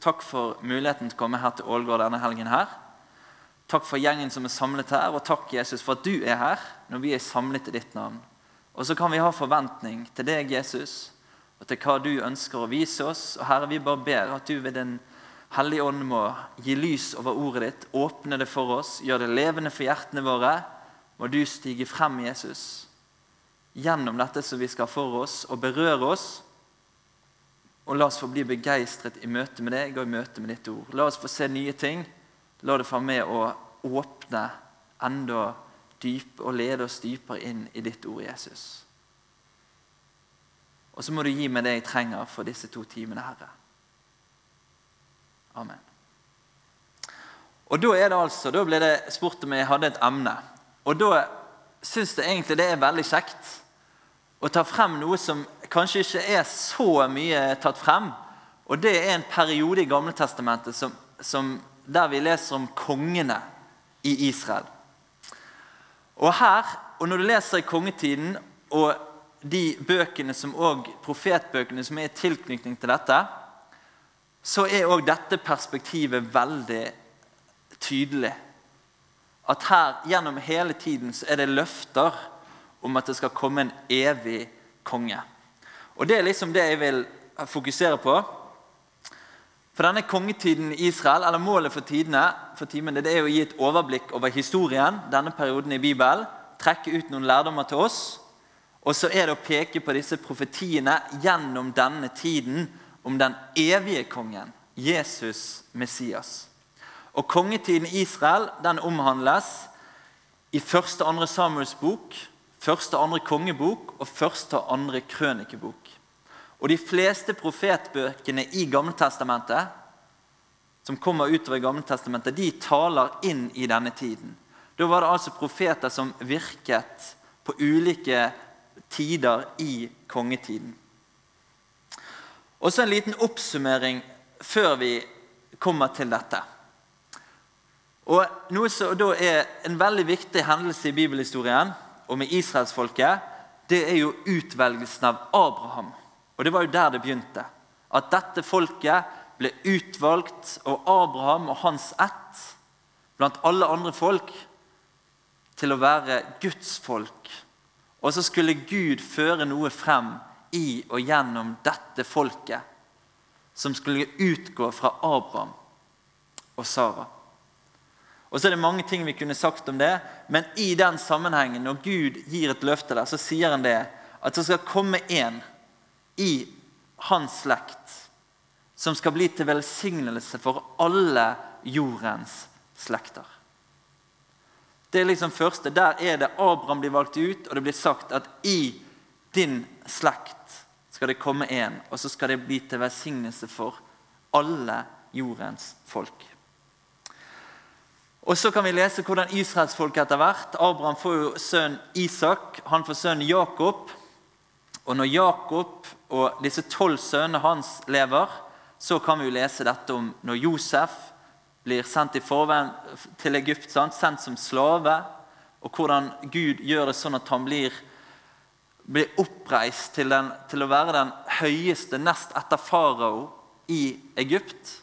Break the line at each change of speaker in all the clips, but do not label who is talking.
Takk for muligheten til å komme her til Ålgård denne helgen. her. Takk for gjengen som er samlet her, og takk Jesus for at du er her når vi er samlet i ditt navn. Og så kan vi ha forventning til deg, Jesus, og til hva du ønsker å vise oss. Og Herre, vi bare ber at du ved Den hellige ånd må gi lys over ordet ditt, åpne det for oss, gjøre det levende for hjertene våre. Må du stige frem, Jesus, gjennom dette som vi skal for oss, og berøre oss. Og la oss få bli begeistret i møte med deg og i møte med ditt ord. La oss få se nye ting. La det få med å åpne enda dyp og lede oss dypere inn i ditt ord, Jesus. Og så må du gi meg det jeg trenger for disse to timene, Herre. Amen. Og Da er det altså, da ble det spurt om jeg hadde et emne. Og da syns jeg egentlig det er veldig kjekt å ta frem noe som kanskje ikke er så mye tatt frem. Og det er en periode i Gamletestamentet som, der vi leser om kongene i Israel. Og her, og når du leser i kongetiden og de bøkene som også, profetbøkene som er i tilknytning til dette, så er òg dette perspektivet veldig tydelig. At her gjennom hele tiden så er det løfter om at det skal komme en evig konge. Og Det er liksom det jeg vil fokusere på. For denne kongetiden i Israel, eller Målet for, tidene, for timene det er å gi et overblikk over historien, denne perioden i Bibelen, trekke ut noen lærdommer til oss. Og så er det å peke på disse profetiene gjennom denne tiden om den evige kongen, Jesus Messias. Og Kongetiden i Israel den omhandles i første og andre Samuels bok, første og andre kongebok og første og andre krønikebok. Og De fleste profetbøkene i Gammeltestamentet som kommer utover Gammeltestamentet, de taler inn i denne tiden. Da var det altså profeter som virket på ulike tider i kongetiden. Og så en liten oppsummering før vi kommer til dette. Og Noe som da er en veldig viktig hendelse i bibelhistorien og med israelsfolket, det er jo utvelgelsen av Abraham. Og Det var jo der det begynte. At dette folket ble utvalgt, og Abraham og hans ett blant alle andre folk til å være Guds folk. Og så skulle Gud føre noe frem i og gjennom dette folket, som skulle utgå fra Abraham og Sara. Og så er det mange ting vi kunne sagt om det, men i den sammenhengen, når Gud gir et løfte der, så sier han det at det skal komme en i hans slekt som skal bli til velsignelse for alle jordens slekter. Det er liksom første. Der er det Abraham blir valgt ut, og det blir sagt at i din slekt skal det komme en, og så skal det bli til velsignelse for alle jordens folk. Og Så kan vi lese hvordan israelsfolket etter hvert Abraham får jo sønn Isak, han får sønnen Jakob. Og når Jakob og disse tolv sønnene hans lever, så kan vi jo lese dette om når Josef blir sendt forveien til Egypt, sant? sendt som slave, og hvordan Gud gjør det sånn at han blir, blir oppreist til, den, til å være den høyeste nest etter farao i Egypt.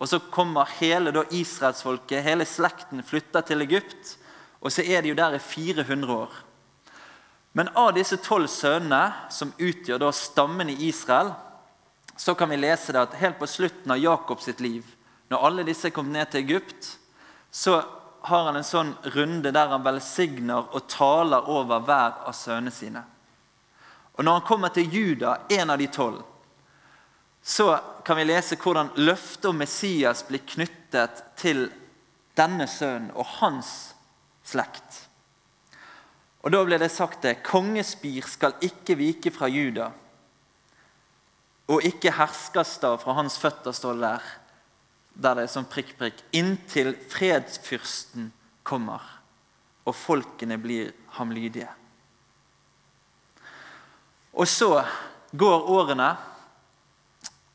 Og Så kommer hele da israelsfolket, hele slekten, flytter til Egypt. Og så er de jo der i 400 år. Men av disse tolv sønnene, som utgjør da stammen i Israel, så kan vi lese det at helt på slutten av Jakobs liv, når alle disse kom ned til Egypt, så har han en sånn runde der han velsigner og taler over hver av sønnene sine. Og Når han kommer til Juda, en av de tolv, så kan vi lese hvordan løftet om Messias blir knyttet til denne sønnen og hans slekt. Og Da ble det sagt det kongespir skal ikke vike fra Juda, og ikke herskerstav fra hans føtter, står der, der det er sånn prikk, prikk, inntil fredsfyrsten kommer og folkene blir ham lydige. Og så går årene.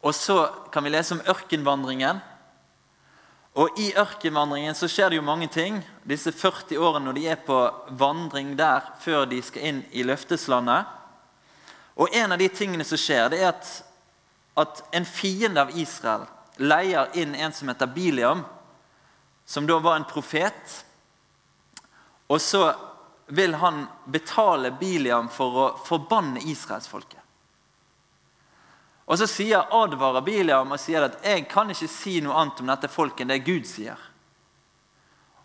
Og så kan vi lese om ørkenvandringen. Og I ørkenvandringen så skjer det jo mange ting. Disse 40 årene når de er på vandring der før de skal inn i løfteslandet. Og En av de tingene som skjer, det er at, at en fiende av Israel leier inn en som heter Biliam, som da var en profet. Og så vil han betale Biliam for å forbanne israelsfolket. Og så sier advarer Biliam og sier at 'jeg kan ikke si noe annet om dette folket enn det Gud sier'.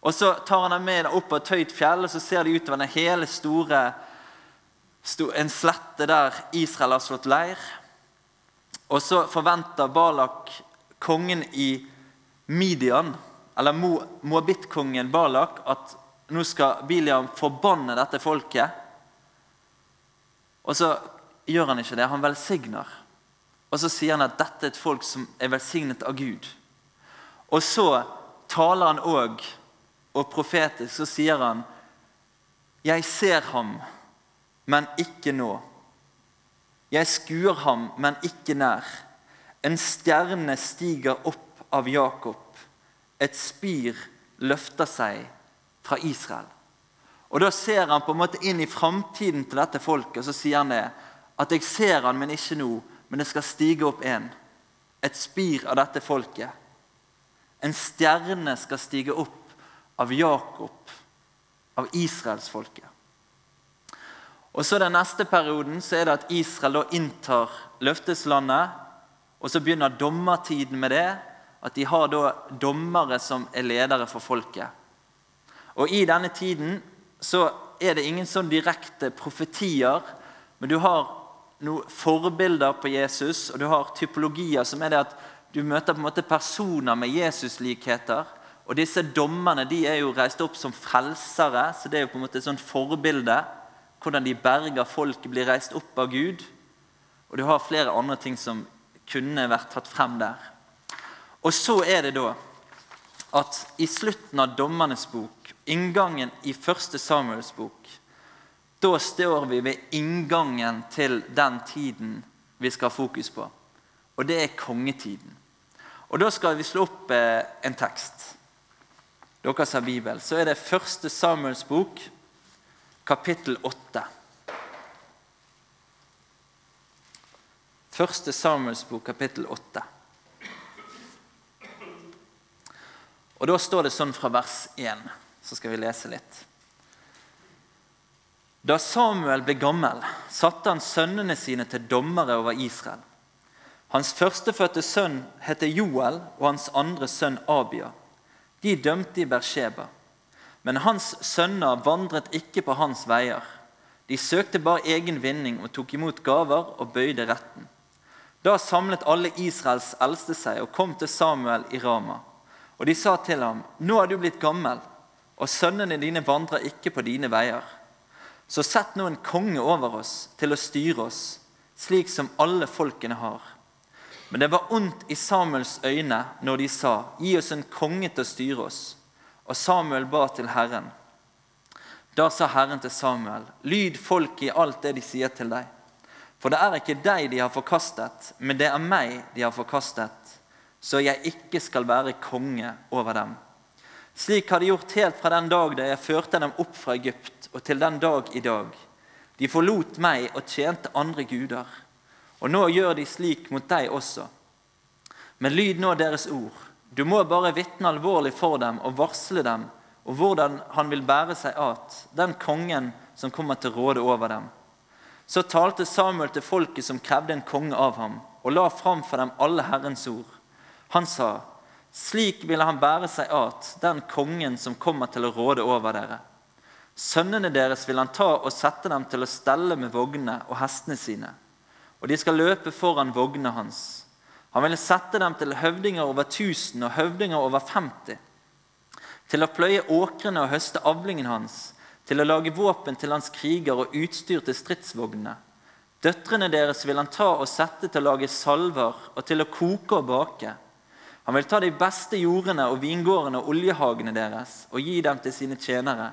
Og Så tar han dem med opp på et høyt fjell, og så ser de utover den hele store en slette der Israel har slått leir. Og så forventer Balak, kongen i Midian, eller Moabit-kongen Balak, at nå skal Biliam forbanne dette folket. Og så gjør han ikke det. Han velsigner. Og så sier han at dette er et folk som er velsignet av Gud. Og så taler han òg, og profetisk så sier han Jeg ser ham, men ikke nå. Jeg skuer ham, men ikke nær. En stjerne stiger opp av Jakob. Et spir løfter seg fra Israel. Og Da ser han på en måte inn i framtiden til dette folket, og så sier han det. At jeg ser han, men ikke nå men det skal stige opp en. Et spir av dette folket. En stjerne skal stige opp av Jakob, av israelsfolket. Og så Den neste perioden så er det at Israel da inntar løfteslandet. Og så begynner dommertiden med det. At de har da dommere som er ledere for folket. Og I denne tiden så er det ingen sånn direkte profetier, men du har noen forbilder på Jesus, og du har typologier som er det at du møter på en måte personer med Jesus-likheter. Og disse dommerne de er jo reist opp som frelsere, så det er jo på en måte et sånt forbilde. Hvordan de berger folk, blir reist opp av Gud. Og du har flere andre ting som kunne vært tatt frem der. Og så er det da at i slutten av Dommernes bok, inngangen i første Samuels bok, da står vi ved inngangen til den tiden vi skal ha fokus på. Og det er kongetiden. Og Da skal vi slå opp eh, en tekst. Dere som har Bibel. Så er det første Samuels bok, kapittel 8. Første Samuels bok, kapittel 8. Og Da står det sånn fra vers 1. Så skal vi lese litt. Da Samuel ble gammel, satte han sønnene sine til dommere over Israel. Hans førstefødte sønn het Joel, og hans andre sønn Abia. De dømte i Bersheba. Men hans sønner vandret ikke på hans veier. De søkte bare egen vinning og tok imot gaver og bøyde retten. Da samlet alle Israels eldste seg og kom til Samuel i Rama. Og de sa til ham, 'Nå er du blitt gammel, og sønnene dine vandrer ikke på dine veier.' Så sett nå en konge over oss til å styre oss, slik som alle folkene har. Men det var ondt i Samuels øyne når de sa, gi oss en konge til å styre oss. Og Samuel ba til Herren. Da sa Herren til Samuel, lyd folket i alt det de sier til deg. For det er ikke deg de har forkastet, men det er meg de har forkastet, så jeg ikke skal være konge over dem. Slik har de gjort helt fra den dag da jeg førte dem opp fra Egypt og til den dag i dag. De forlot meg og tjente andre guder. Og nå gjør de slik mot deg også. Men lyd nå deres ord. Du må bare vitne alvorlig for dem og varsle dem og hvordan han vil bære seg at, den kongen som kommer til råde over dem. Så talte Samuel til folket som krevde en konge av ham, og la fram for dem alle Herrens ord. Han sa, slik ville han bære seg at, den kongen som kommer til å råde over dere. Sønnene deres vil han ta og sette dem til å stelle med vognene og hestene sine. Og de skal løpe foran vognene hans. Han vil sette dem til høvdinger over 1000 og høvdinger over 50. Til å pløye åkrene og høste avlingen hans. Til å lage våpen til hans kriger og utstyr til stridsvognene. Døtrene deres vil han ta og sette til å lage salver og til å koke og bake. Han vil ta de beste jordene og vingårdene og oljehagene deres og gi dem til sine tjenere.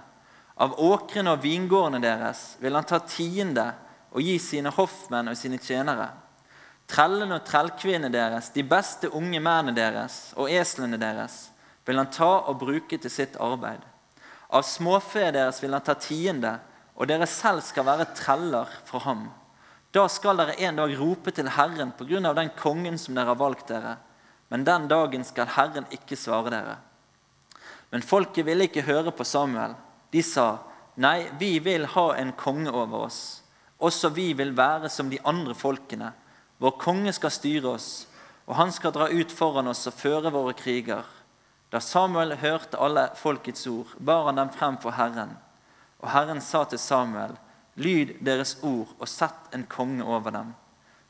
Av åkrene og vingårdene deres vil han ta tiende og gi sine hoffmenn og sine tjenere. Trellene og trellkvinnene deres, de beste unge mennene deres og eslene deres vil han ta og bruke til sitt arbeid. Av småfe deres vil han ta tiende, og dere selv skal være treller for ham. Da skal dere en dag rope til Herren på grunn av den kongen som dere har valgt dere. Men den dagen skal Herren ikke svare dere. Men folket ville ikke høre på Samuel. De sa, Nei, vi vil ha en konge over oss. Også vi vil være som de andre folkene. Vår konge skal styre oss, og han skal dra ut foran oss og føre våre kriger. Da Samuel hørte alle folkets ord, bar han dem frem for Herren. Og Herren sa til Samuel, Lyd deres ord og sett en konge over dem.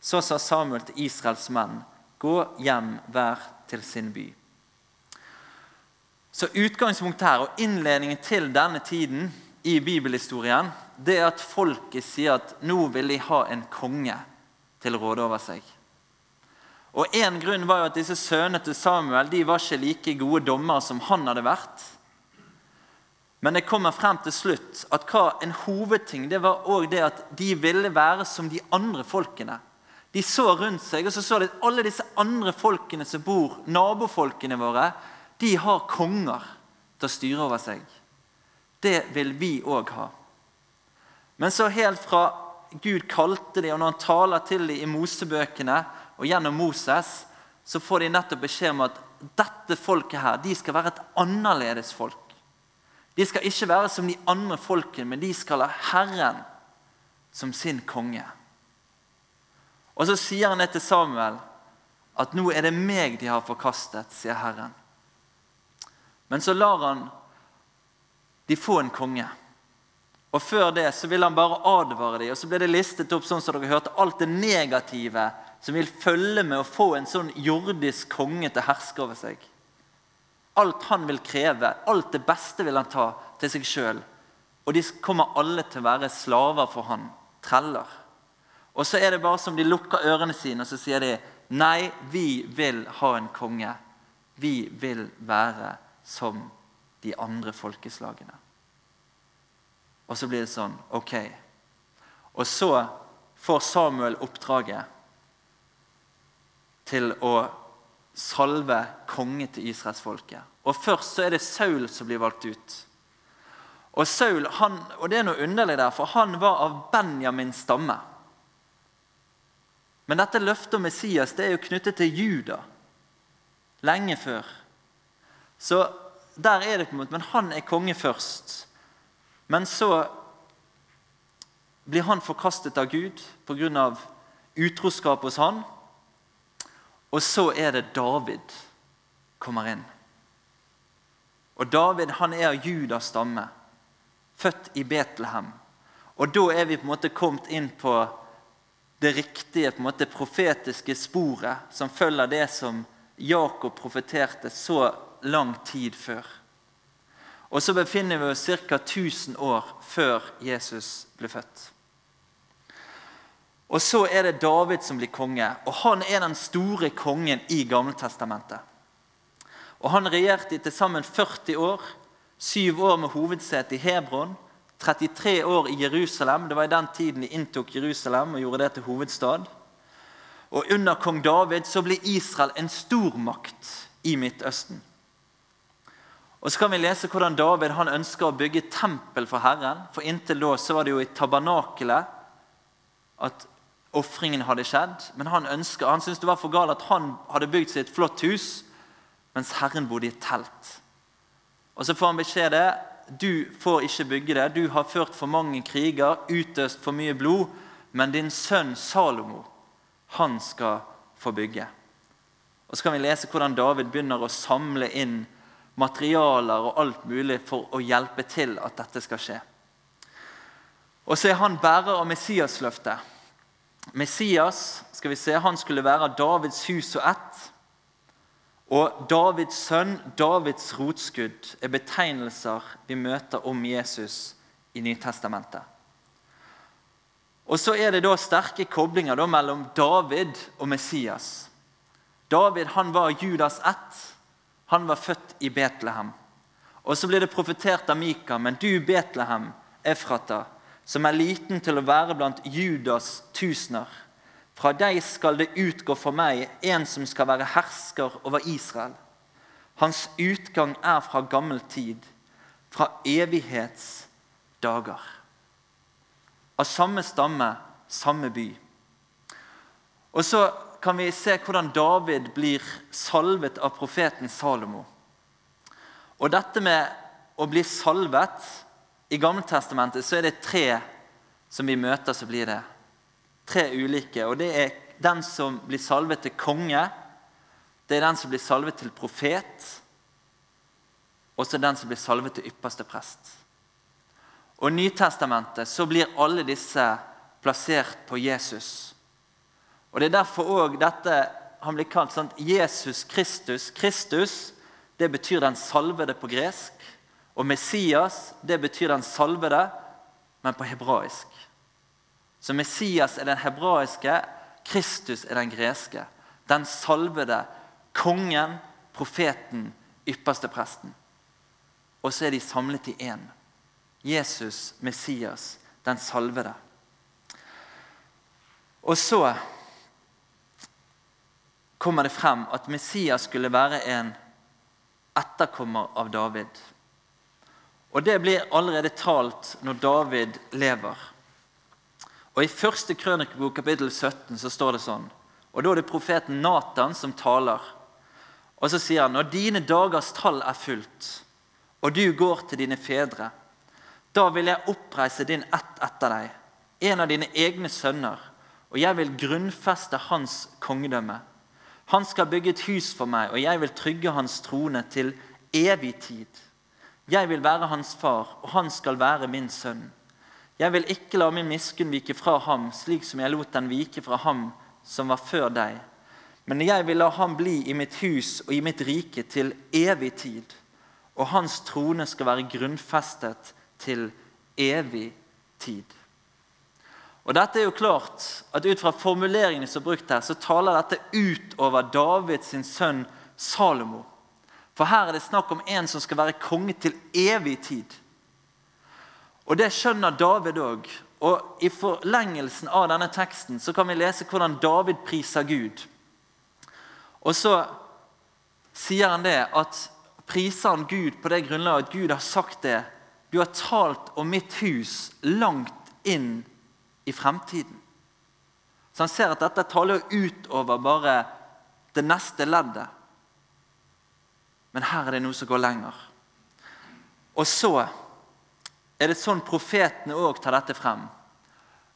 Så sa Samuel til Israels menn, Gå hjem hver til sin by. Så Utgangspunktet her og innledningen til denne tiden i bibelhistorien det er at folket sier at nå vil de ha en konge til å råde over seg. Og En grunn var jo at disse sønnene til Samuel de var ikke like gode dommere som han hadde vært. Men det kommer frem til slutt at hva en hovedting det var også det at de ville være som de andre folkene. De så rundt seg og så så de at alle disse andre folkene som bor, nabofolkene våre, de har konger til å styre over seg. Det vil vi òg ha. Men så helt fra Gud kalte dem, og når han taler til dem i Mosebøkene og gjennom Moses, så får de nettopp beskjed om at dette folket her, de skal være et annerledes folk. De skal ikke være som de andre folkene, men de skal ha Herren som sin konge. Og så sier han det til Samuel, at nå er det meg de har forkastet, sier Herren. Men så lar han de få en konge. Og Før det så vil han bare advare dem, og så blir det listet opp sånn som dere hørte, alt det negative som vil følge med å få en sånn jordisk konge til å herske over seg. Alt han vil kreve, alt det beste vil han ta til seg sjøl. Og de kommer alle til å være slaver for han, treller. Og så er det bare som de lukker ørene sine og så sier de, nei, vi vil ha en konge. Vi vil være som de andre folkeslagene. Og så blir det sånn Ok. Og så får Samuel oppdraget til å salve konge til israelsfolket. Og først så er det Saul som blir valgt ut. Og Saul, han, og det er noe underlig der, for han var av Benjamins stamme. Men dette løftet om Messias det er jo knyttet til Juda lenge før. Så der er det på en måte, Men han er konge først. Men så blir han forkastet av Gud pga. utroskap hos han. Og så er det David kommer inn. Og David han er av Judas stamme, født i Betlehem. Og da er vi på en måte kommet inn på det riktige på en måte profetiske sporet som følger det som Jakob profeterte så lang tid før. Og så befinner vi oss ca. 1000 år før Jesus ble født. Og så er det David som blir konge, og han er den store kongen i Gammeltestamentet. Og Han regjerte i til sammen 40 år, syv år med hovedsete i Hebron, 33 år i Jerusalem. Det var i den tiden de inntok Jerusalem og gjorde det til hovedstad. Og Under kong David så ble Israel en stormakt i Midtøsten. Og så kan vi lese hvordan David han ønsker å bygge tempel for Herren. For Inntil da så var det jo i tabernakelet at ofringen hadde skjedd. Men han, ønsker, han syntes det var for galt at han hadde bygd seg et flott hus, mens Herren bodde i et telt. Og Så får han beskjed det. Du får ikke bygge det. Du har ført for mange kriger, utøst for mye blod. Men din sønn Salomo, han skal få bygge. Og Så kan vi lese hvordan David begynner å samle inn materialer og alt mulig for å hjelpe til at dette skal skje. Og så er han bærer av Messias-løftet. Messias skal vi se, han skulle være Davids hus og ett. Og Davids sønn, Davids rotskudd, er betegnelser vi møter om Jesus i Nytestamentet. Og så er det da sterke koblinger da mellom David og Messias. David han var Judas ett. Han var født i Betlehem. Og Så blir det profetert av Mika, men du, Betlehem, Efrata, som er liten til å være blant Judas tusener. Fra deg skal det utgå for meg en som skal være hersker over Israel. Hans utgang er fra gammel tid, fra evighetsdager. Av samme stamme, samme by. Og så kan vi se hvordan David blir salvet av profeten Salomo. Og dette med å bli salvet I Gammeltestamentet så er det tre som vi møter, så blir det. Tre ulike. Og det er den som blir salvet til konge. Det er den som blir salvet til profet. Og så den som blir salvet til ypperste prest. Og I Nytestamentet så blir alle disse plassert på Jesus. Og Det er derfor òg dette han blir kalt sånn, Jesus Kristus. Kristus det betyr den salvede på gresk. Og Messias det betyr den salvede, men på hebraisk. Så Messias er den hebraiske, Kristus er den greske. Den salvede, kongen, profeten, ypperste presten. Og så er de samlet i én. Jesus, Messias, den salvede. Og så kommer det frem at Messias skulle være en etterkommer av David. Og Det blir allerede talt når David lever. Og I første krønikebok kapittel 17 så står det sånn. Og Da er det profeten Natan som taler. Og så sier han når dine dagers tall er fullt, og du går til dine fedre, da vil jeg oppreise din ett etter deg, en av dine egne sønner, og jeg vil grunnfeste hans kongedømme. Han skal bygge et hus for meg, og jeg vil trygge hans trone til evig tid. Jeg vil være hans far, og han skal være min sønn. Jeg vil ikke la min miskunn vike fra ham, slik som jeg lot den vike fra ham som var før deg. Men jeg vil la ham bli i mitt hus og i mitt rike til evig tid. Og hans trone skal være grunnfestet til evig tid. Og dette er jo klart at Ut fra formuleringene som er brukt her, så taler dette utover Davids sønn Salomo. For her er det snakk om en som skal være konge til evig tid. Og Det skjønner David òg. Og I forlengelsen av denne teksten så kan vi lese hvordan David priser Gud. Og så sier han det at priser han Gud på det grunnlaget at Gud har sagt det. Du har talt om mitt hus langt inn i fremtiden. Så han ser at dette taler utover bare det neste leddet. Men her er det noe som går lenger. Og så er det sånn profetene òg tar dette frem.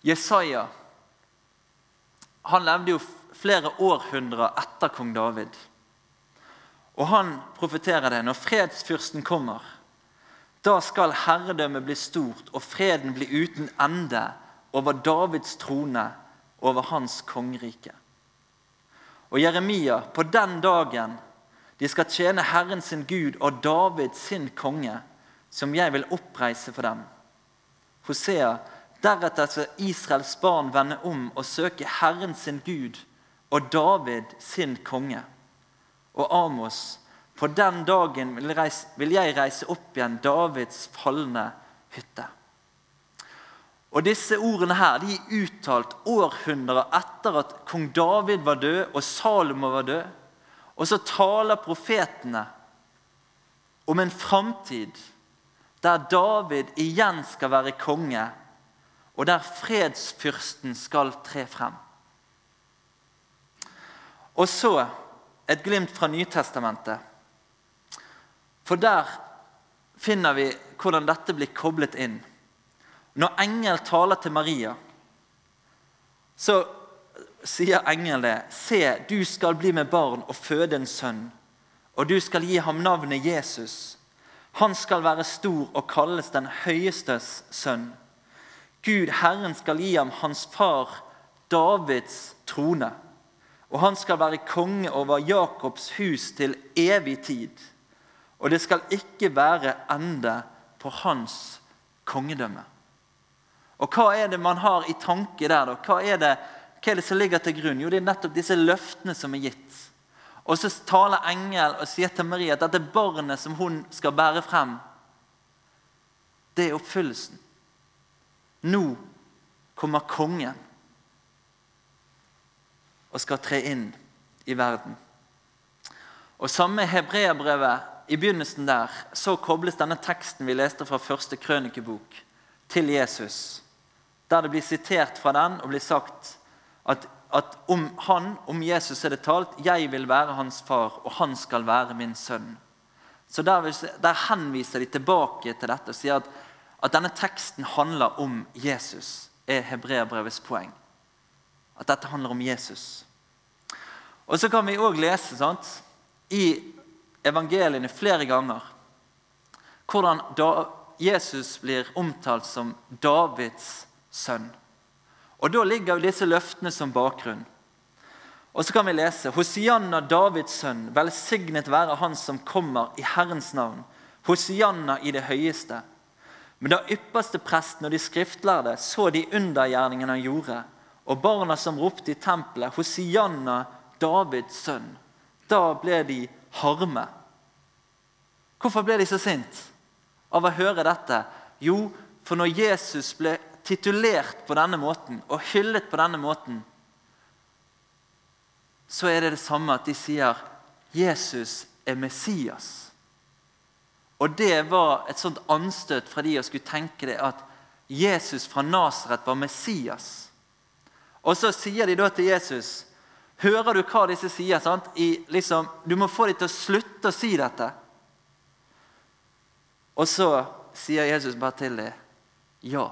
Jesaja han levde jo flere århundrer etter kong David. Og han profeterer det. Når fredsfyrsten kommer, da skal herredømmet bli stort og freden bli uten ende over Davids trone, over hans kongerike. Og Jeremia, på den dagen de skal tjene Herren sin Gud og David sin konge, som jeg vil oppreise for dem. Hosea, deretter skal Israels barn vende om og søke Herren sin Gud og David sin konge. Og Amos, på den dagen vil jeg reise opp igjen Davids falne hytte. Og Disse ordene her, de er uttalt århundrer etter at kong David var død og Salomo var død. Og så taler profetene om en framtid der David igjen skal være konge, og der fredsfyrsten skal tre frem. Og så et glimt fra Nytestamentet. For der finner vi hvordan dette blir koblet inn. Når engel taler til Maria, så sier engelen det. Se, du skal bli med barn og føde en sønn, og du skal gi ham navnet Jesus. Han skal være stor og kalles den høyestes sønn. Gud, Herren, skal gi ham hans far Davids trone. Og han skal være konge over Jakobs hus til evig tid. Og det skal ikke være ende på hans kongedømme. Og hva er det man har i tanke der? da? Hva er, det, hva er det som ligger til grunn? Jo, det er nettopp disse løftene som er gitt. Og så taler engel og sier til Maria at dette barnet som hun skal bære frem, det er oppfyllelsen. Nå kommer kongen og skal tre inn i verden. Og Samme hebreerbrevet, i begynnelsen der, så kobles denne teksten vi leste fra første krønikebok, til Jesus der det blir sitert fra den og blir sagt at at om han, om Jesus er det talt, 'Jeg vil være hans far, og han skal være min sønn'. Så Der, der henviser de tilbake til dette og sier at, at denne teksten handler om Jesus. er hebreerbrevets poeng. At dette handler om Jesus. Og Så kan vi òg lese sant, i evangeliene flere ganger hvordan da Jesus blir omtalt som Davids sønn. Og Da ligger jo disse løftene som bakgrunn. Og så kan vi lese Hosianna, Davids sønn, velsignet være han som kommer i Herrens navn. Hosianna i det høyeste. Men da ypperste presten og de skriftlærde så de undergjerningene han gjorde, og barna som ropte i tempelet, Hosianna, Davids sønn, da ble de harme. Hvorfor ble de så sint av å høre dette? Jo, for når Jesus ble titulert på denne måten og hyllet på denne måten, så er det det samme at de sier Jesus er Messias. Og det var et sånt anstøt fra de å skulle tenke det at Jesus fra Nasaret var Messias. Og så sier de da til Jesus Hører du hva disse sier? sant? I, liksom, du må få dem til å slutte å si dette. Og så sier Jesus bare til dem ja.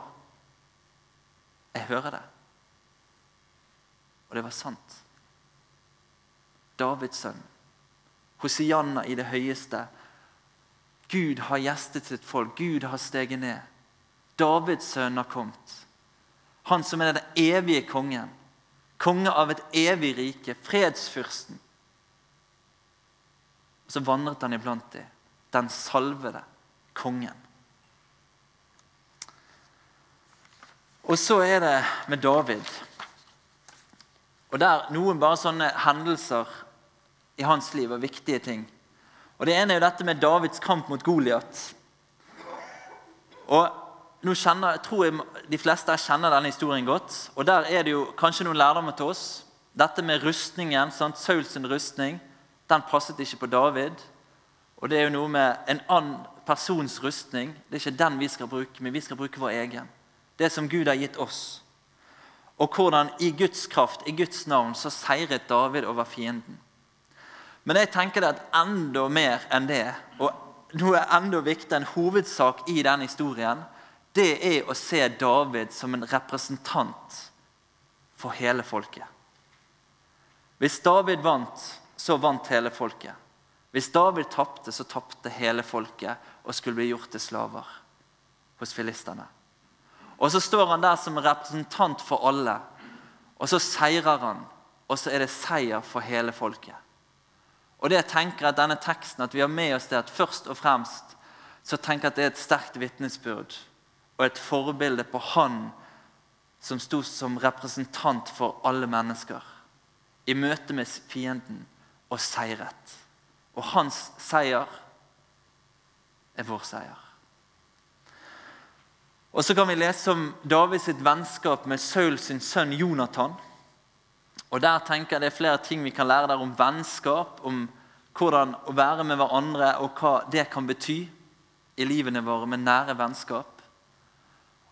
Jeg hører det. Og det var sant. Davids sønn. Hosianna i det høyeste. Gud har gjestet sitt folk. Gud har steget ned. Davids sønn har kommet. Han som er den evige kongen. Konge av et evig rike. Fredsfyrsten. Og så vandret han iblant dem. Den salvede kongen. Og så er det med David. Og der Noen bare sånne hendelser i hans liv og viktige ting. Og Det ene er jo dette med Davids kamp mot Goliat. Og nå kjenner, jeg tror jeg De fleste kjenner denne historien godt. og Der er det jo kanskje noen lærdommer til oss. Dette med rustningen, sant? Sauls rustning, den passet ikke på David. Og det er jo noe med en annen persons rustning. Det er ikke den vi skal bruke, men vi skal bruke vår egen det som Gud har gitt oss. Og hvordan i Guds kraft, i Guds navn, så seiret David over fienden. Men jeg tenker det at enda mer enn det, og noe enda viktigere, en hovedsak i den historien, det er å se David som en representant for hele folket. Hvis David vant, så vant hele folket. Hvis David tapte, så tapte hele folket og skulle bli gjort til slaver hos filistene. Og så står han der som representant for alle. Og så seirer han. Og så er det seier for hele folket. Og det jeg tenker at denne teksten, at vi har med oss det at først og fremst så tenker jeg at det er et sterkt vitnesbyrd og et forbilde på han som sto som representant for alle mennesker i møte med fienden og seiret. Og hans seier er vår seier. Og så kan vi lese om Davids vennskap med Saul sin sønn Jonathan. Og Der tenker jeg det er flere ting vi kan lære der om vennskap, om hvordan å være med hverandre og hva det kan bety i livene våre med nære vennskap.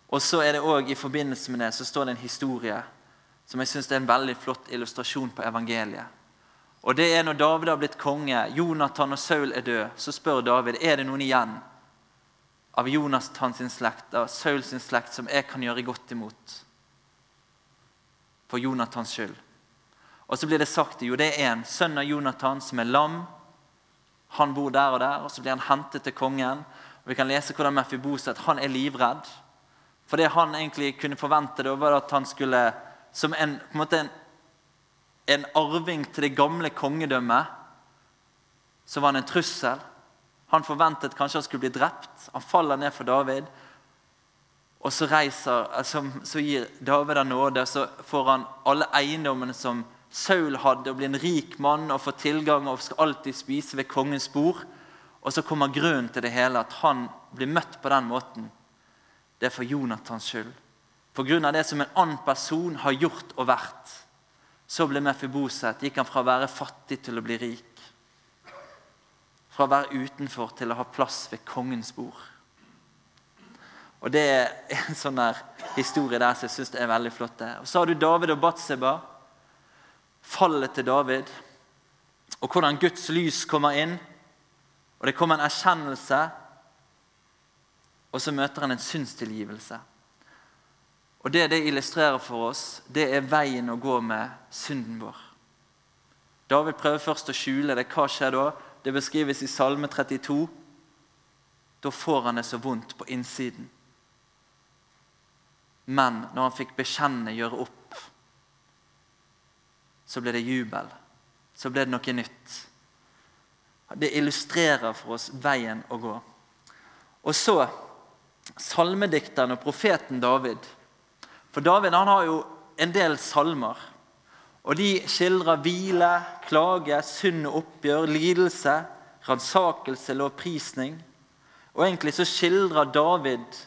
Og så er det også, I forbindelse med det så står det en historie som jeg synes er en veldig flott illustrasjon på evangeliet. Og det er Når David har blitt konge, Jonathan og Saul er død, så spør David er det noen igjen av Jonathan sin slekt, av Saul sin slekt, som jeg kan gjøre godt imot. For Jonathans skyld. Og så blir det sagt jo det er en sønn av Jonathan som er lam. Han bor der og der, og så blir han hentet til kongen. Og Vi kan lese hvordan Mefiboset han er livredd. For det han egentlig kunne forvente, det var at han skulle som en, på en, måte en, en arving til det gamle kongedømmet, så var han en trussel. Han forventet kanskje han skulle bli drept. Han faller ned for David. Og så, reiser, altså, så gir David han nåde, så får han alle eiendommene som Saul hadde, og blir en rik mann og får tilgang og skal alltid spise ved kongens bord. Og så kommer grunnen til det hele, at han blir møtt på den måten. Det er for Jonathans skyld. På grunn av det som en annen person har gjort og vært. Så ble Mefiboset, gikk han fra å være fattig til å bli rik. Fra å være utenfor til å ha plass ved kongens bord. Og Det er en sånn der historie der som jeg syns er veldig flott. Og Så har du David og Batseba. fallet til David, og hvordan Guds lys kommer inn. Og det kommer en erkjennelse, og så møter han en synstilgivelse. Og Det det illustrerer for oss, det er veien å gå med synden vår. David prøver først å skjule det. Hva skjer da? Det beskrives i Salme 32. Da får han det så vondt på innsiden. Men når han fikk bekjenne, gjøre opp, så ble det jubel. Så ble det noe nytt. Det illustrerer for oss veien å gå. Og så salmedikteren og profeten David. For David han har jo en del salmer. Og De skildrer hvile, klage, synd og oppgjør, lidelse, ransakelse, lovprisning. Og egentlig så skildrer David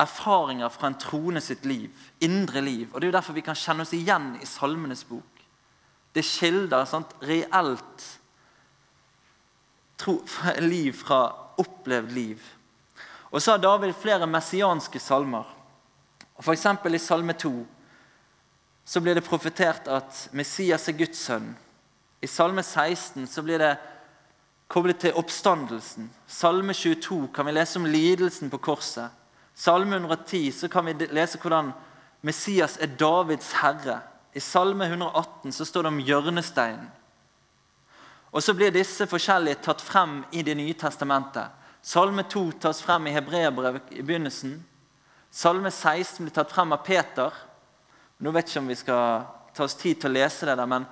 erfaringer fra en troende sitt liv, indre liv. Og Det er jo derfor vi kan kjenne oss igjen i Salmenes bok. Det skildrer sant, reelt tro, liv fra opplevd liv. Og så har David flere messianske salmer. F.eks. i Salme 2 så blir det profetert at Messias er Guds sønn. I Salme 16 så blir det koblet til oppstandelsen. Salme 22 kan vi lese om lidelsen på korset. Salme 110 så kan vi lese hvordan Messias er Davids herre. I Salme 118 så står det om hjørnesteinen. Og Så blir disse forskjellige tatt frem i Det nye testamentet. Salme 2 tas frem i Hebreabrevet i begynnelsen. Salme 16 blir tatt frem av Peter. Nå vet jeg ikke om vi skal ta oss tid til å lese det, der, men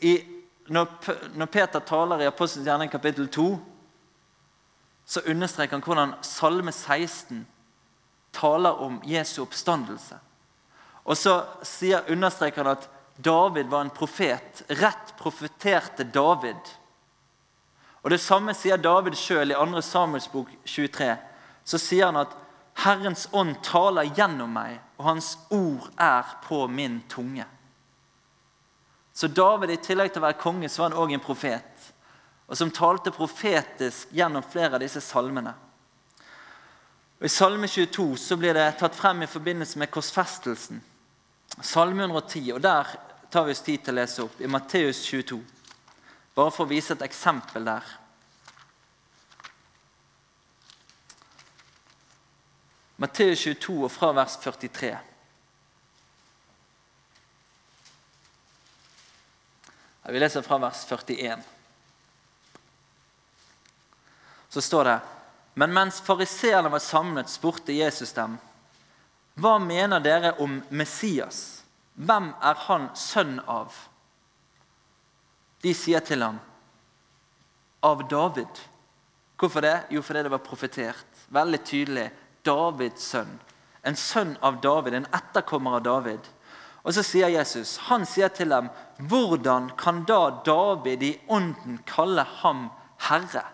i, når, når, Peter taler i Apostelens gjerning kapittel 2, så understreker han hvordan Salme 16 taler om Jesu oppstandelse. Og så sier, understreker han at David var en profet. Rett profeterte David. Og Det samme sier David sjøl i 2. Samuels bok 23. Så sier han at Herrens ånd taler gjennom meg, og hans ord er på min tunge. Så David, i tillegg til å være konge, så var han òg en profet. Og som talte profetisk gjennom flere av disse salmene. Og I Salme 22 så blir det tatt frem i forbindelse med korsfestelsen. Salme 110, og der tar vi oss tid til å lese opp, i Matteus 22. Bare for å vise et eksempel der. Matteus 22 og fra vers 43. Vi leser fra vers 41. Så står det men mens fariseerne var samlet, spurte Jesus dem, hva mener dere om Messias? Hvem er han sønn av? De sier til ham, av David. Hvorfor det? Jo, fordi det var profetert. Veldig tydelig. Davids sønn. En sønn av David, en etterkommer av David. Og så sier Jesus, han sier til dem, hvordan kan da David i ånden kalle ham herre?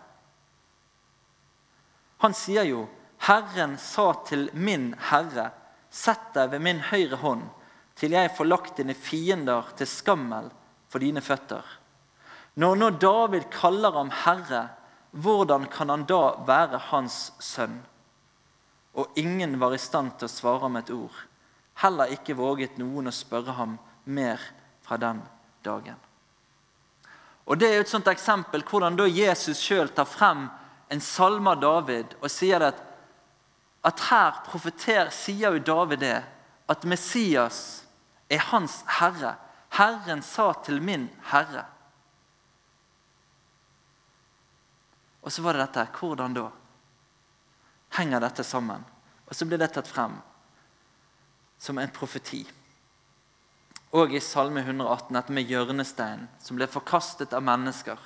Han sier jo, 'Herren sa til min Herre:" 'Sett deg ved min høyre hånd, til jeg får lagt dine fiender til skammel for dine føtter.' Når nå David kaller ham herre, hvordan kan han da være hans sønn? Og ingen var i stand til å svare ham et ord. Heller ikke våget noen å spørre ham mer fra den dagen. Og Det er et sånt eksempel hvordan da Jesus sjøl tar frem en salme av David og sier at, at her profeter, sier jo David det, at Messias er hans herre. Herren sa til min herre. Og så var det dette. Hvordan da? Henger dette sammen? Og så blir det tatt frem som en profeti. Og i Salme 118 dette med hjørnesteinen, som ble forkastet av mennesker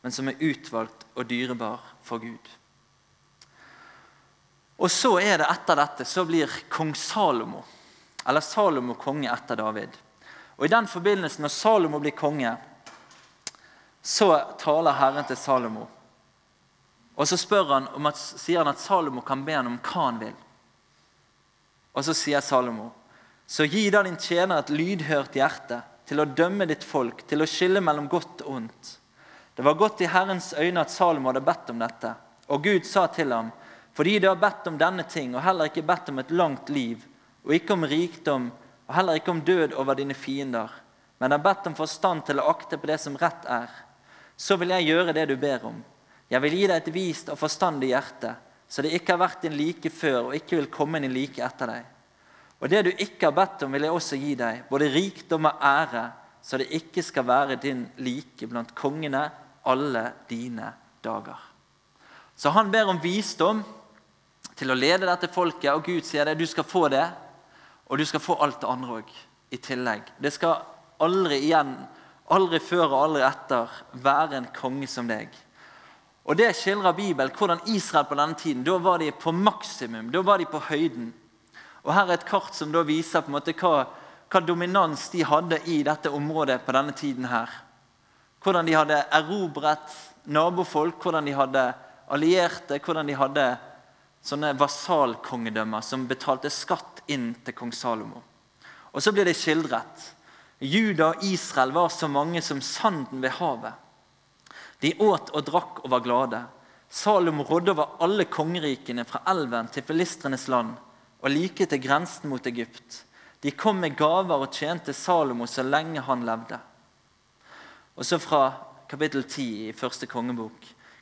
men som er utvalgt og dyrebar for Gud. Og så er det etter dette så blir kong Salomo, eller Salomo konge etter David. Og I den forbindelse, når Salomo blir konge, så taler Herren til Salomo. Og så han at, sier han at Salomo kan be han om hva han vil. Og så sier Salomo, så gi da din tjener et lydhørt hjerte til å dømme ditt folk, til å skille mellom godt og ondt. Det var godt i Herrens øyne at Salomo hadde bedt om dette. Og Gud sa til ham, fordi du har bedt om denne ting, og heller ikke bedt om et langt liv, og ikke om rikdom, og heller ikke om død over dine fiender, men har bedt om forstand til å akte på det som rett er. Så vil jeg gjøre det du ber om. Jeg vil gi deg et vist og forstandig hjerte, så det ikke har vært din like før og ikke vil komme din like etter deg. Og det du ikke har bedt om, vil jeg også gi deg, både rikdom og ære, så det ikke skal være din like blant kongene alle dine dager. Så han ber om visdom til å lede dette folket, og Gud sier det, du skal få det, og du skal få alt det andre òg i tillegg. Det skal aldri igjen, aldri før og aldri etter, være en konge som deg. Og Det skildrer Bibelen hvordan Israel på denne tiden da var de på maksimum. Da var de på høyden. Og Her er et kart som da viser på en måte hva, hva dominans de hadde i dette området på denne tiden. her. Hvordan de hadde erobret nabofolk, hvordan de hadde allierte, hvordan de hadde sånne vasalkongedømmer som betalte skatt inn til kong Salomo. Og så blir det skildret. Juda og Israel var så mange som sanden ved havet. De åt og drakk og var glade. Salomo rådde over alle kongerikene fra elven til filistrenes land og like til grensen mot Egypt. De kom med gaver og tjente Salomo så lenge han levde. Og så fra kapittel 10 i første kongebok.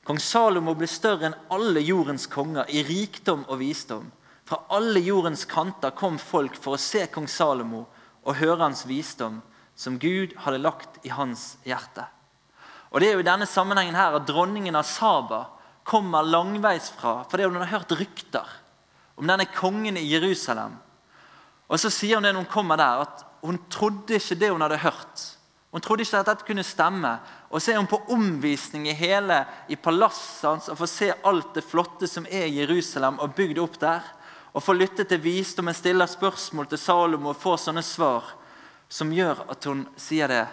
Kong Salomo ble større enn alle jordens konger i rikdom og visdom. Fra alle jordens kanter kom folk for å se kong Salomo og høre hans visdom, som Gud hadde lagt i hans hjerte. Og Det er jo i denne sammenhengen her at dronningen av Saba kommer langveisfra fordi hun har hørt rykter om denne kongen i Jerusalem. Og Så sier hun det når hun kommer der, at hun trodde ikke det hun hadde hørt. Hun trodde ikke at dette kunne stemme. Og Så er hun på omvisning i hele i palasset hans og får se alt det flotte som er i Jerusalem og bygd opp der. Og får lytte til visdommen, stiller spørsmål til Salomo og får sånne svar som gjør at hun sier det.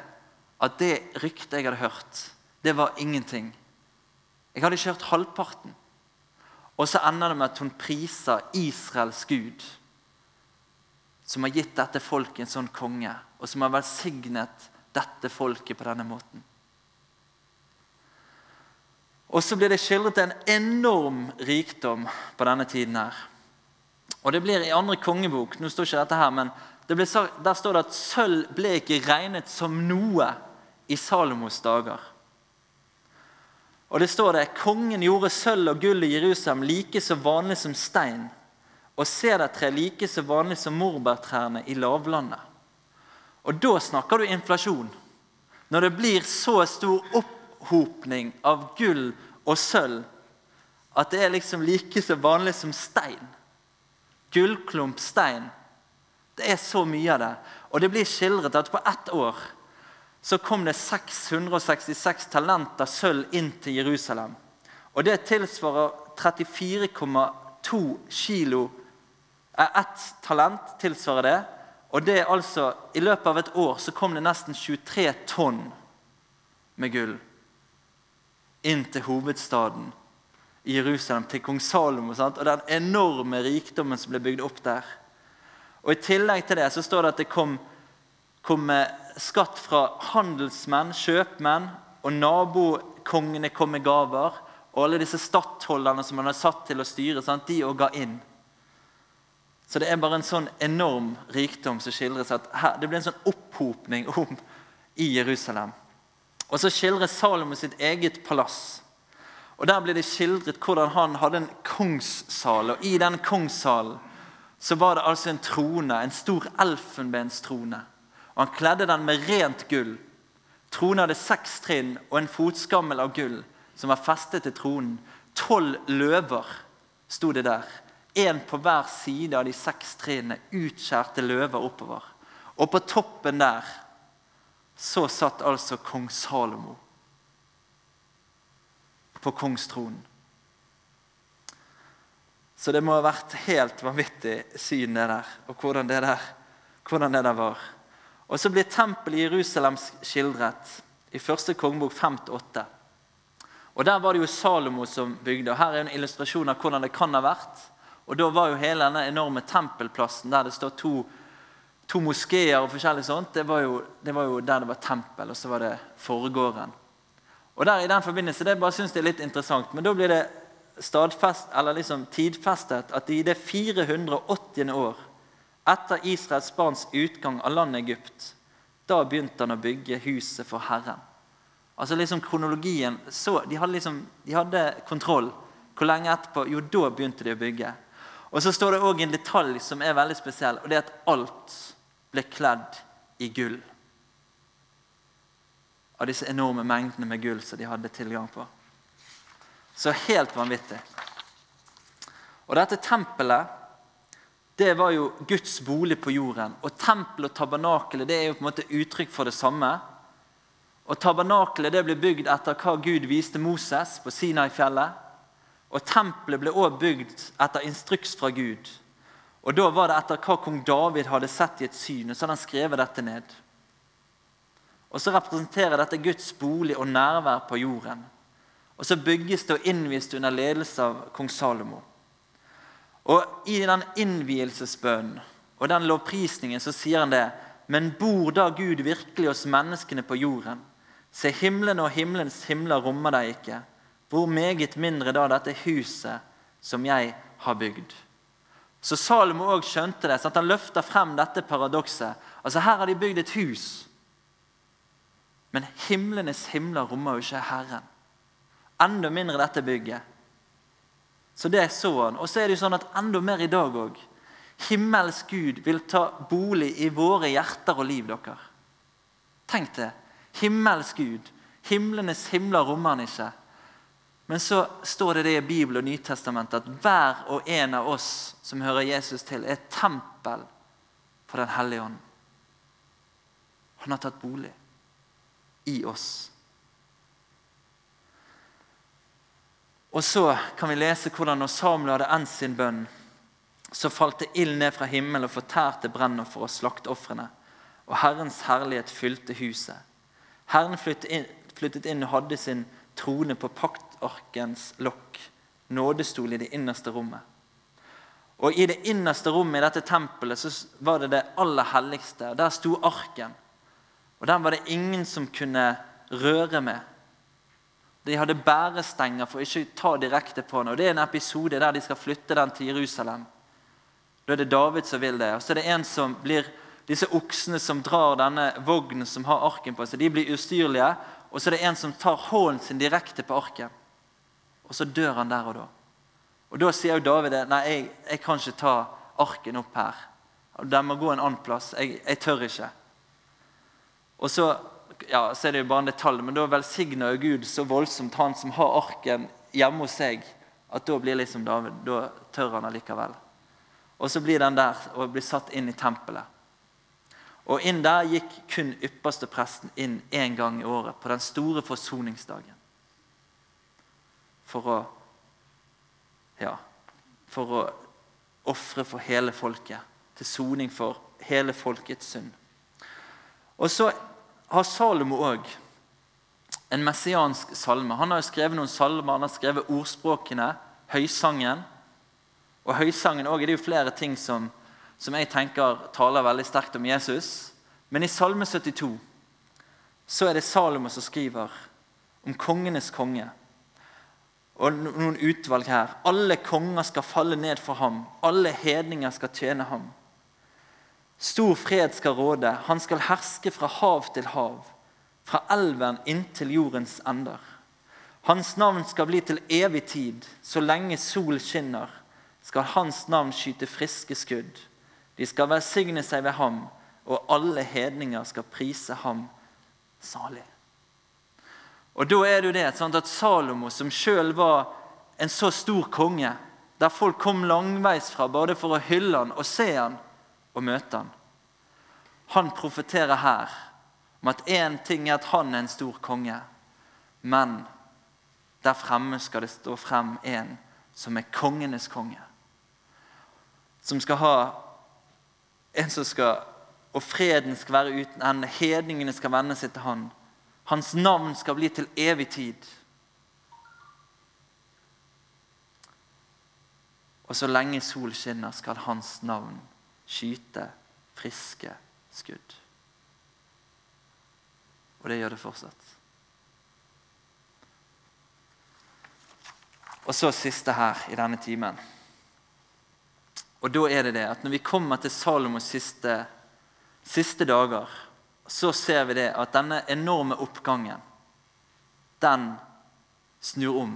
At det ryktet jeg hadde hørt, det var ingenting. Jeg hadde ikke hørt halvparten. Og så ender det med at hun priser Israels Gud, som har gitt dette folket en sånn konge, og som har velsignet dette folket på denne måten. Og så blir det skildret en enorm rikdom på denne tiden. her. Og det blir i andre kongebok nå står ikke dette her, men sagt, Der står det at sølv ble ikke regnet som noe i Salomos dager. Og det står det kongen gjorde sølv og gull i Jerusalem like så vanlig som stein, og sedertre like så vanlig som morbærtrærne i lavlandet. Og da snakker du inflasjon. Når det blir så stor opphopning av gull og sølv at det er liksom like så vanlig som stein. Gullklump, stein. Det er så mye av det. Og det blir skildret at på ett år så kom det 666 talenter sølv inn til Jerusalem. Og det tilsvarer 34,2 kilo. Ett talent tilsvarer det. Og det er altså, I løpet av et år så kom det nesten 23 tonn med gull inn til hovedstaden i Jerusalem, til kong Salomo. Sant? Og den enorme rikdommen som ble bygd opp der. Og I tillegg til det så står det at det kom, kom skatt fra handelsmenn, kjøpmenn, og nabokongene kom med gaver. Og alle disse stattholderne som man har satt til å styre, sant? de òg ga inn. Så det er bare en sånn enorm rikdom som skildres. at her, Det blir en sånn opphopning om i Jerusalem. Og så skildres Salomo sitt eget palass. Og Der blir det skildret hvordan han hadde en kongssal. Og i den kongssalen så var det altså en trone, en stor elfenbenstrone. Og Han kledde den med rent gull. Tronen hadde seks trinn og en fotskammel av gull som var festet til tronen. Tolv løver sto det der. Én på hver side av de seks trinnene. Utskjærte løver oppover. Og på toppen der så satt altså kong Salomo på kongstronen. Så det må ha vært helt vanvittig syn, det der, og hvordan det der, hvordan det der var. Og så blir tempelet i Jerusalem skildret i første kongebok 5-8. Og Der var det jo Salomo som bygde. og Her er en illustrasjon av hvordan det kan ha vært. Og Da var jo hele denne enorme tempelplassen der det står to, to moskeer og forskjellig sånt, det var, jo, det var, jo, der det var tempel, og så var det forgården. Og der i den forbindelse, Det bare synes jeg er litt interessant, men da blir det stadfest, eller liksom tidfestet at i det 480. år etter Israels barns utgang av landet Egypt Da begynte han å bygge huset for Herren. Altså liksom kronologien, så, de, hadde liksom, de hadde kontroll. Hvor lenge etterpå? Jo, da begynte de å bygge. Og så står det òg en detalj som er veldig spesiell, og det er at alt ble kledd i gull. Av disse enorme mengdene med gull som de hadde tilgang på. Så helt vanvittig. Og dette tempelet det var jo Guds bolig på jorden. Og tempelet og tabernakelet det er jo på en måte uttrykk for det samme. Og Tabernakelet det ble bygd etter hva Gud viste Moses på Sinai-fjellet. Og tempelet ble også bygd etter instruks fra Gud. Og Da var det etter hva kong David hadde sett i et syn. og Så hadde han skrevet dette ned. Og Så representerer dette Guds bolig og nærvær på jorden. Og Så bygges det og innvies det under ledelse av kong Salomo. Og I den innvielsesbønnen og den lovprisningen så sier han det. Men bor da Gud virkelig hos menneskene på jorden? Se, himmelen og himmelens himler rommer deg ikke hvor meget mindre da dette huset som jeg har bygd. Så Salomo òg skjønte det, så han løfter frem dette paradokset. Altså Her har de bygd et hus, men himlenes himler rommer jo ikke Herren. Enda mindre dette bygget. Så det så han. Og så er det jo sånn at enda mer i dag òg. Himmelsk Gud vil ta bolig i våre hjerter og liv, dere. Tenk det. Himmelsk Gud. Himlenes himler rommer han ikke. Men så står det det i Bibelen og Nytestamentet at hver og en av oss som hører Jesus til, er tempel for Den hellige ånd. Han har tatt bolig i oss. Og så kan vi lese hvordan når Samuel hadde endt sin bønn, så falt det ild ned fra himmelen og fortærte brennoffer og slakteofrene. Og Herrens herlighet fylte huset. Herren flyttet inn, flyttet inn og hadde sin trone på paktarkens lokk, nådestol i det innerste rommet. Og I det innerste rommet i dette tempelet så var det det aller helligste. Der sto arken. Og Den var det ingen som kunne røre med. De hadde bærestenger for å ikke ta direkte på henne. Og Det er en episode der de skal flytte den til Jerusalem. Da er det David som vil det. Og så er det en som blir Disse oksene som drar denne vognen som har arken på seg, de blir ustyrlige. Og så er det en som tar hånden sin direkte på arken. Og så dør han der og da. Og Da sier jo David nei, jeg, jeg kan ikke ta arken opp her. Den må gå en annen plass. Jeg, jeg tør ikke. Og så, ja, så er det jo bare en detalj, men da velsigner Gud så voldsomt han som har arken hjemme hos seg, at da blir liksom David, da tør han allikevel. Og så blir den der og blir satt inn i tempelet. Og inn der gikk kun ypperste presten inn én gang i året, på den store forsoningsdagen. For å ja, for å ofre for hele folket, til soning for hele folkets synd. Og så har Salomo òg en messiansk salme. Han har jo skrevet noen salmer, han har skrevet ordspråkene, høysangen. Og høysangen også, er det jo flere ting som som jeg tenker taler veldig sterkt om Jesus. Men i Salme 72 så er det Salomo som skriver om kongenes konge. Og noen utvalg her. Alle konger skal falle ned for ham. Alle hedninger skal tjene ham. Stor fred skal råde. Han skal herske fra hav til hav. Fra elven inntil jordens ender. Hans navn skal bli til evig tid. Så lenge sol skinner, skal hans navn skyte friske skudd. De skal velsigne seg ved ham, og alle hedninger skal prise ham salig. Og Da er det jo det sånn at Salomo, som sjøl var en så stor konge, der folk kom langveisfra både for å hylle han og se han og møte han, han profeterer her om at én ting er at han er en stor konge, men der fremme skal det stå frem en som er kongenes konge. Som skal ha en som skal, Og freden skal være uten ende. Hedningene skal vende seg til han. Hans navn skal bli til evig tid. Og så lenge sol skinner, skal hans navn skyte friske skudd. Og det gjør det fortsatt. Og så siste her i denne timen. Og da er det det at når vi kommer til Salomos siste, siste dager, så ser vi det at denne enorme oppgangen, den snur om.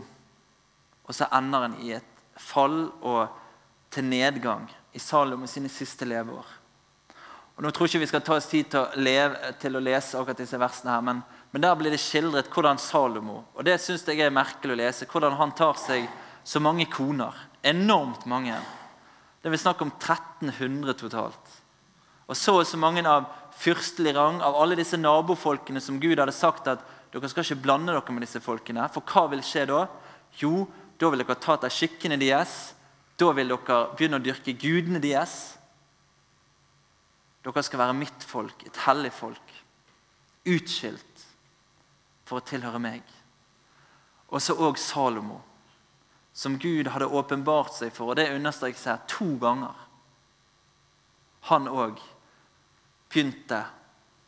Og så ender den i et fall og til nedgang i Salomo sine siste leveår. Og nå tror jeg ikke vi skal ta oss tid til å, leve, til å lese akkurat disse versene, her, men, men, der blir det skildret hvordan Salomo og det synes jeg er merkelig å lese, hvordan han tar seg så mange koner. Enormt mange. Det vil snakke om 1300 totalt. Og så og så mange av fyrstelig rang, av alle disse nabofolkene som Gud hadde sagt at dere skal ikke blande dere med disse folkene. For hva vil skje da? Jo, da vil dere ta etter skikkene deres. Da vil dere begynne å dyrke gudene deres. Dere skal være mitt folk, et hellig folk. Utskilt for å tilhøre meg. Og så òg Salomo, som Gud hadde åpenbart seg for. Og det understrekes her to ganger. Han òg begynte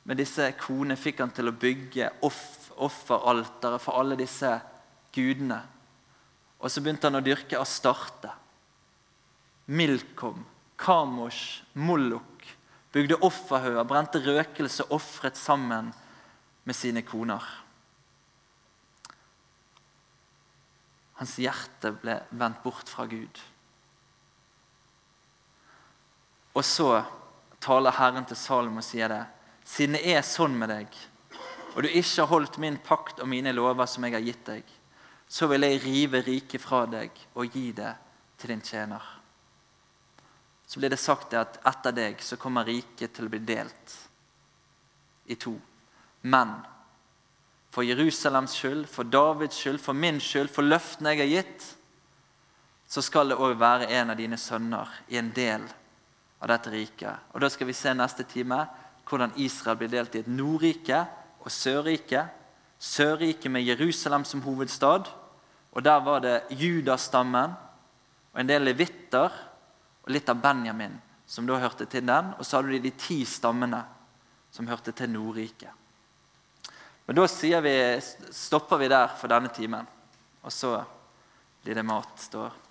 med disse konene, fikk han til å bygge off, offeraltere for alle disse gudene. Og så begynte han å dyrke Astarte. Milkom, Kamosh, Mollok. Bygde offerhauger, brente røkelse, ofret sammen med sine koner. Hans hjerte ble vendt bort fra Gud. Og så taler Herren til Salom og sier det. Siden det er sånn med deg, og du ikke har holdt min pakt og mine lover som jeg har gitt deg, så vil jeg rive riket fra deg og gi det til din tjener så blir det sagt at etter deg så kommer riket til å bli delt i to. Men for Jerusalems skyld, for Davids skyld, for min skyld, for løftene jeg har gitt, så skal det òg være en av dine sønner i en del av dette riket. Og Da skal vi se neste time hvordan Israel blir delt i et Nordrike og Sørrike. Sørriket med Jerusalem som hovedstad. Og Der var det Judastammen og en del levitter og litt av Benjamin, som da hørte til den. Og så hadde de de ti stammene som hørte til Nordriket. Men da vi, stopper vi der for denne timen. Og så blir det mat. står